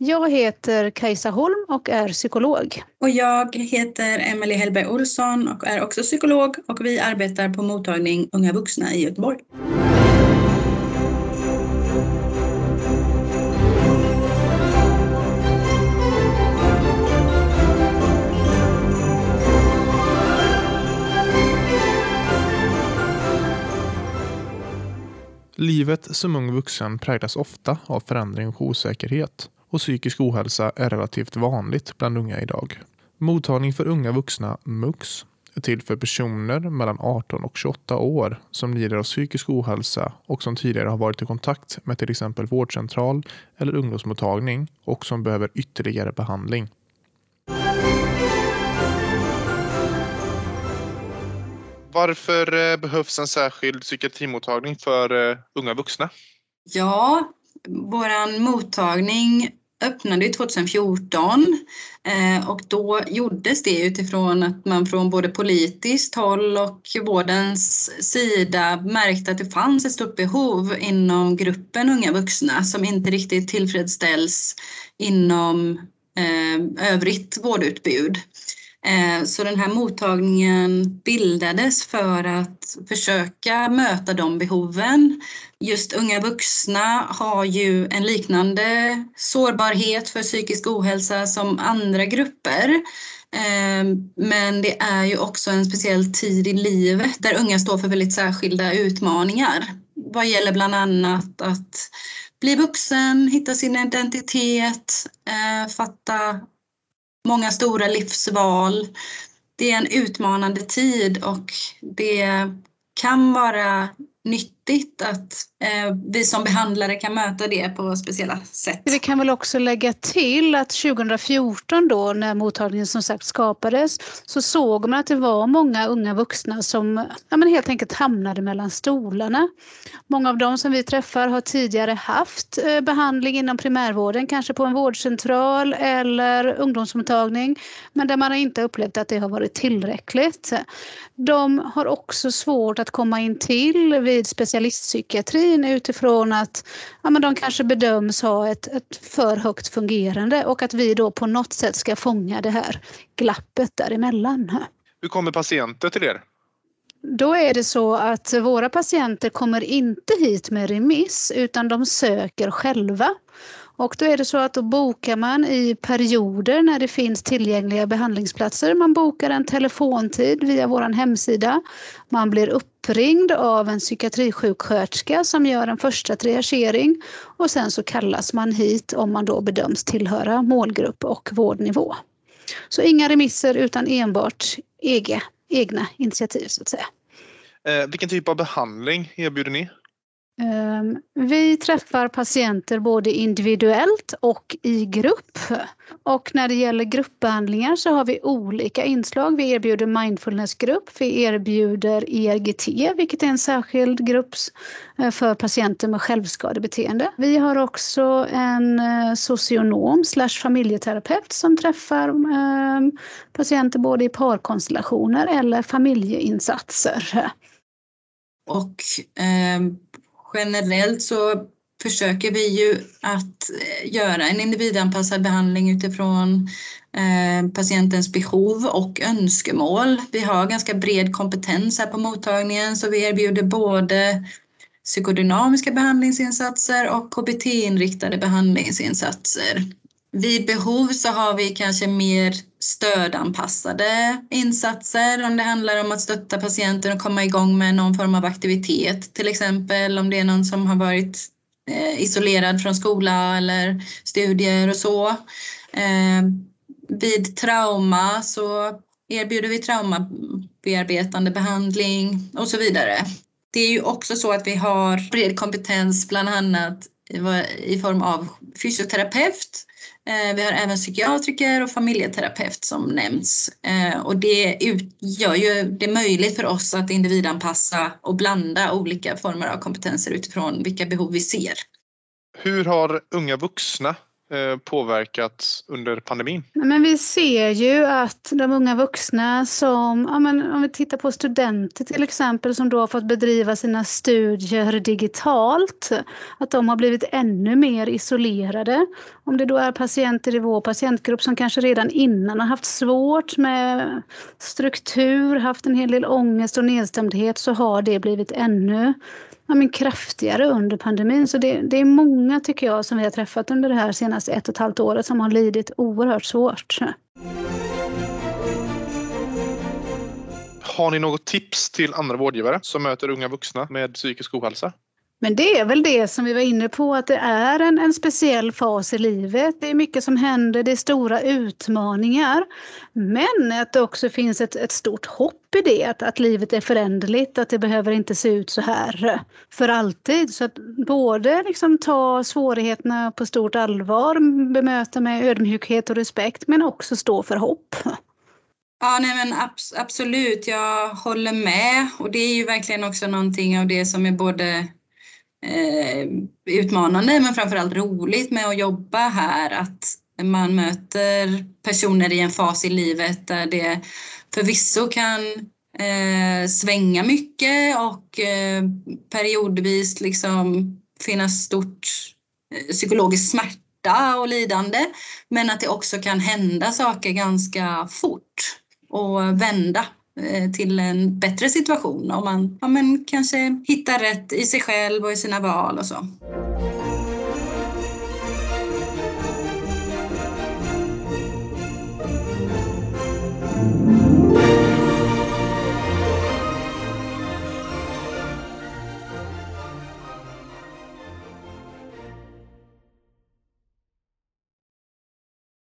Jag heter Kajsa Holm och är psykolog. Och jag heter Emelie Hellberg Olsson och är också psykolog och vi arbetar på mottagning Unga vuxna i Göteborg. Livet som ung vuxen präglas ofta av förändring och osäkerhet och psykisk ohälsa är relativt vanligt bland unga idag. Mottagning för unga vuxna, MUX, är till för personer mellan 18 och 28 år som lider av psykisk ohälsa och som tidigare har varit i kontakt med till exempel vårdcentral eller ungdomsmottagning och som behöver ytterligare behandling. Varför eh, behövs en särskild psykiatrimottagning för eh, unga vuxna? Ja, vår mottagning öppnade 2014 eh, och då gjordes det utifrån att man från både politiskt håll och vårdens sida märkte att det fanns ett stort behov inom gruppen unga vuxna som inte riktigt tillfredsställs inom eh, övrigt vårdutbud. Eh, så den här mottagningen bildades för att försöka möta de behoven. Just unga vuxna har ju en liknande sårbarhet för psykisk ohälsa som andra grupper. Eh, men det är ju också en speciell tid i livet där unga står för väldigt särskilda utmaningar. Vad gäller bland annat att bli vuxen, hitta sin identitet, eh, fatta många stora livsval. Det är en utmanande tid och det kan vara nytt viktigt att eh, vi som behandlare kan möta det på speciella sätt. Vi kan väl också lägga till att 2014 då när mottagningen som sagt skapades så såg man att det var många unga vuxna som ja, men helt enkelt hamnade mellan stolarna. Många av dem som vi träffar har tidigare haft eh, behandling inom primärvården, kanske på en vårdcentral eller ungdomsmottagning, men där man har inte upplevt att det har varit tillräckligt. De har också svårt att komma in till vid speciella specialistpsykiatrin utifrån att ja, men de kanske bedöms ha ett, ett för högt fungerande och att vi då på något sätt ska fånga det här glappet däremellan. Hur kommer patienter till er? Då är det så att våra patienter kommer inte hit med remiss utan de söker själva. Och då är det så att då bokar man i perioder när det finns tillgängliga behandlingsplatser. Man bokar en telefontid via vår hemsida. Man blir uppringd av en psykiatrisjuksköterska som gör en första triagering och sen så kallas man hit om man då bedöms tillhöra målgrupp och vårdnivå. Så inga remisser utan enbart egna initiativ så att säga. Eh, vilken typ av behandling erbjuder ni? Ehm, vi träffar patienter både individuellt och i grupp. Och när det gäller gruppbehandlingar så har vi olika inslag. Vi erbjuder mindfulnessgrupp, vi erbjuder ERGT, vilket är en särskild grupp eh, för patienter med självskadebeteende. Vi har också en eh, socionom slash familjeterapeut som träffar ehm, patienter både i parkonstellationer eller familjeinsatser. Och eh, generellt så försöker vi ju att eh, göra en individanpassad behandling utifrån eh, patientens behov och önskemål. Vi har ganska bred kompetens här på mottagningen så vi erbjuder både psykodynamiska behandlingsinsatser och KBT-inriktade behandlingsinsatser. Vid behov så har vi kanske mer stödanpassade insatser om det handlar om att stötta patienten och komma igång med någon form av aktivitet. Till exempel om det är någon som har varit eh, isolerad från skola eller studier och så. Eh, vid trauma så erbjuder vi traumabearbetande behandling och så vidare. Det är ju också så att vi har bred kompetens bland annat i form av fysioterapeut eh, vi har även psykiatriker och familjeterapeut som nämns eh, och det gör ju det möjligt för oss att individanpassa och blanda olika former av kompetenser utifrån vilka behov vi ser. Hur har unga vuxna Eh, påverkats under pandemin? Men vi ser ju att de unga vuxna som, ja men om vi tittar på studenter till exempel som då har fått bedriva sina studier digitalt, att de har blivit ännu mer isolerade om det då är patienter i vår patientgrupp som kanske redan innan har haft svårt med struktur, haft en hel del ångest och nedstämdhet så har det blivit ännu ja, men kraftigare under pandemin. Så det, det, är många tycker jag som vi har träffat under det här senaste ett och ett halvt året som har lidit oerhört svårt. Har ni något tips till andra vårdgivare som möter unga vuxna med psykisk ohälsa? Men det är väl det som vi var inne på, att det är en, en speciell fas i livet. Det är mycket som händer, det är stora utmaningar. Men att det också finns ett, ett stort hopp i det, att, att livet är föränderligt, att det behöver inte se ut så här för alltid. Så att både liksom ta svårigheterna på stort allvar, bemöta med ödmjukhet och respekt, men också stå för hopp. Ja, nej men abs absolut, jag håller med. Och det är ju verkligen också någonting av det som är både eh, utmanande men framförallt roligt med att jobba här. Att man möter personer i en fas i livet där det förvisso kan eh, svänga mycket och eh, periodvis liksom finnas stort eh, psykologisk smärta och lidande. Men att det också kan hända saker ganska fort och vända Eh, till en bättre situation om man ja, men kanske hittar rätt i sig själv och i sina val och så. Mm.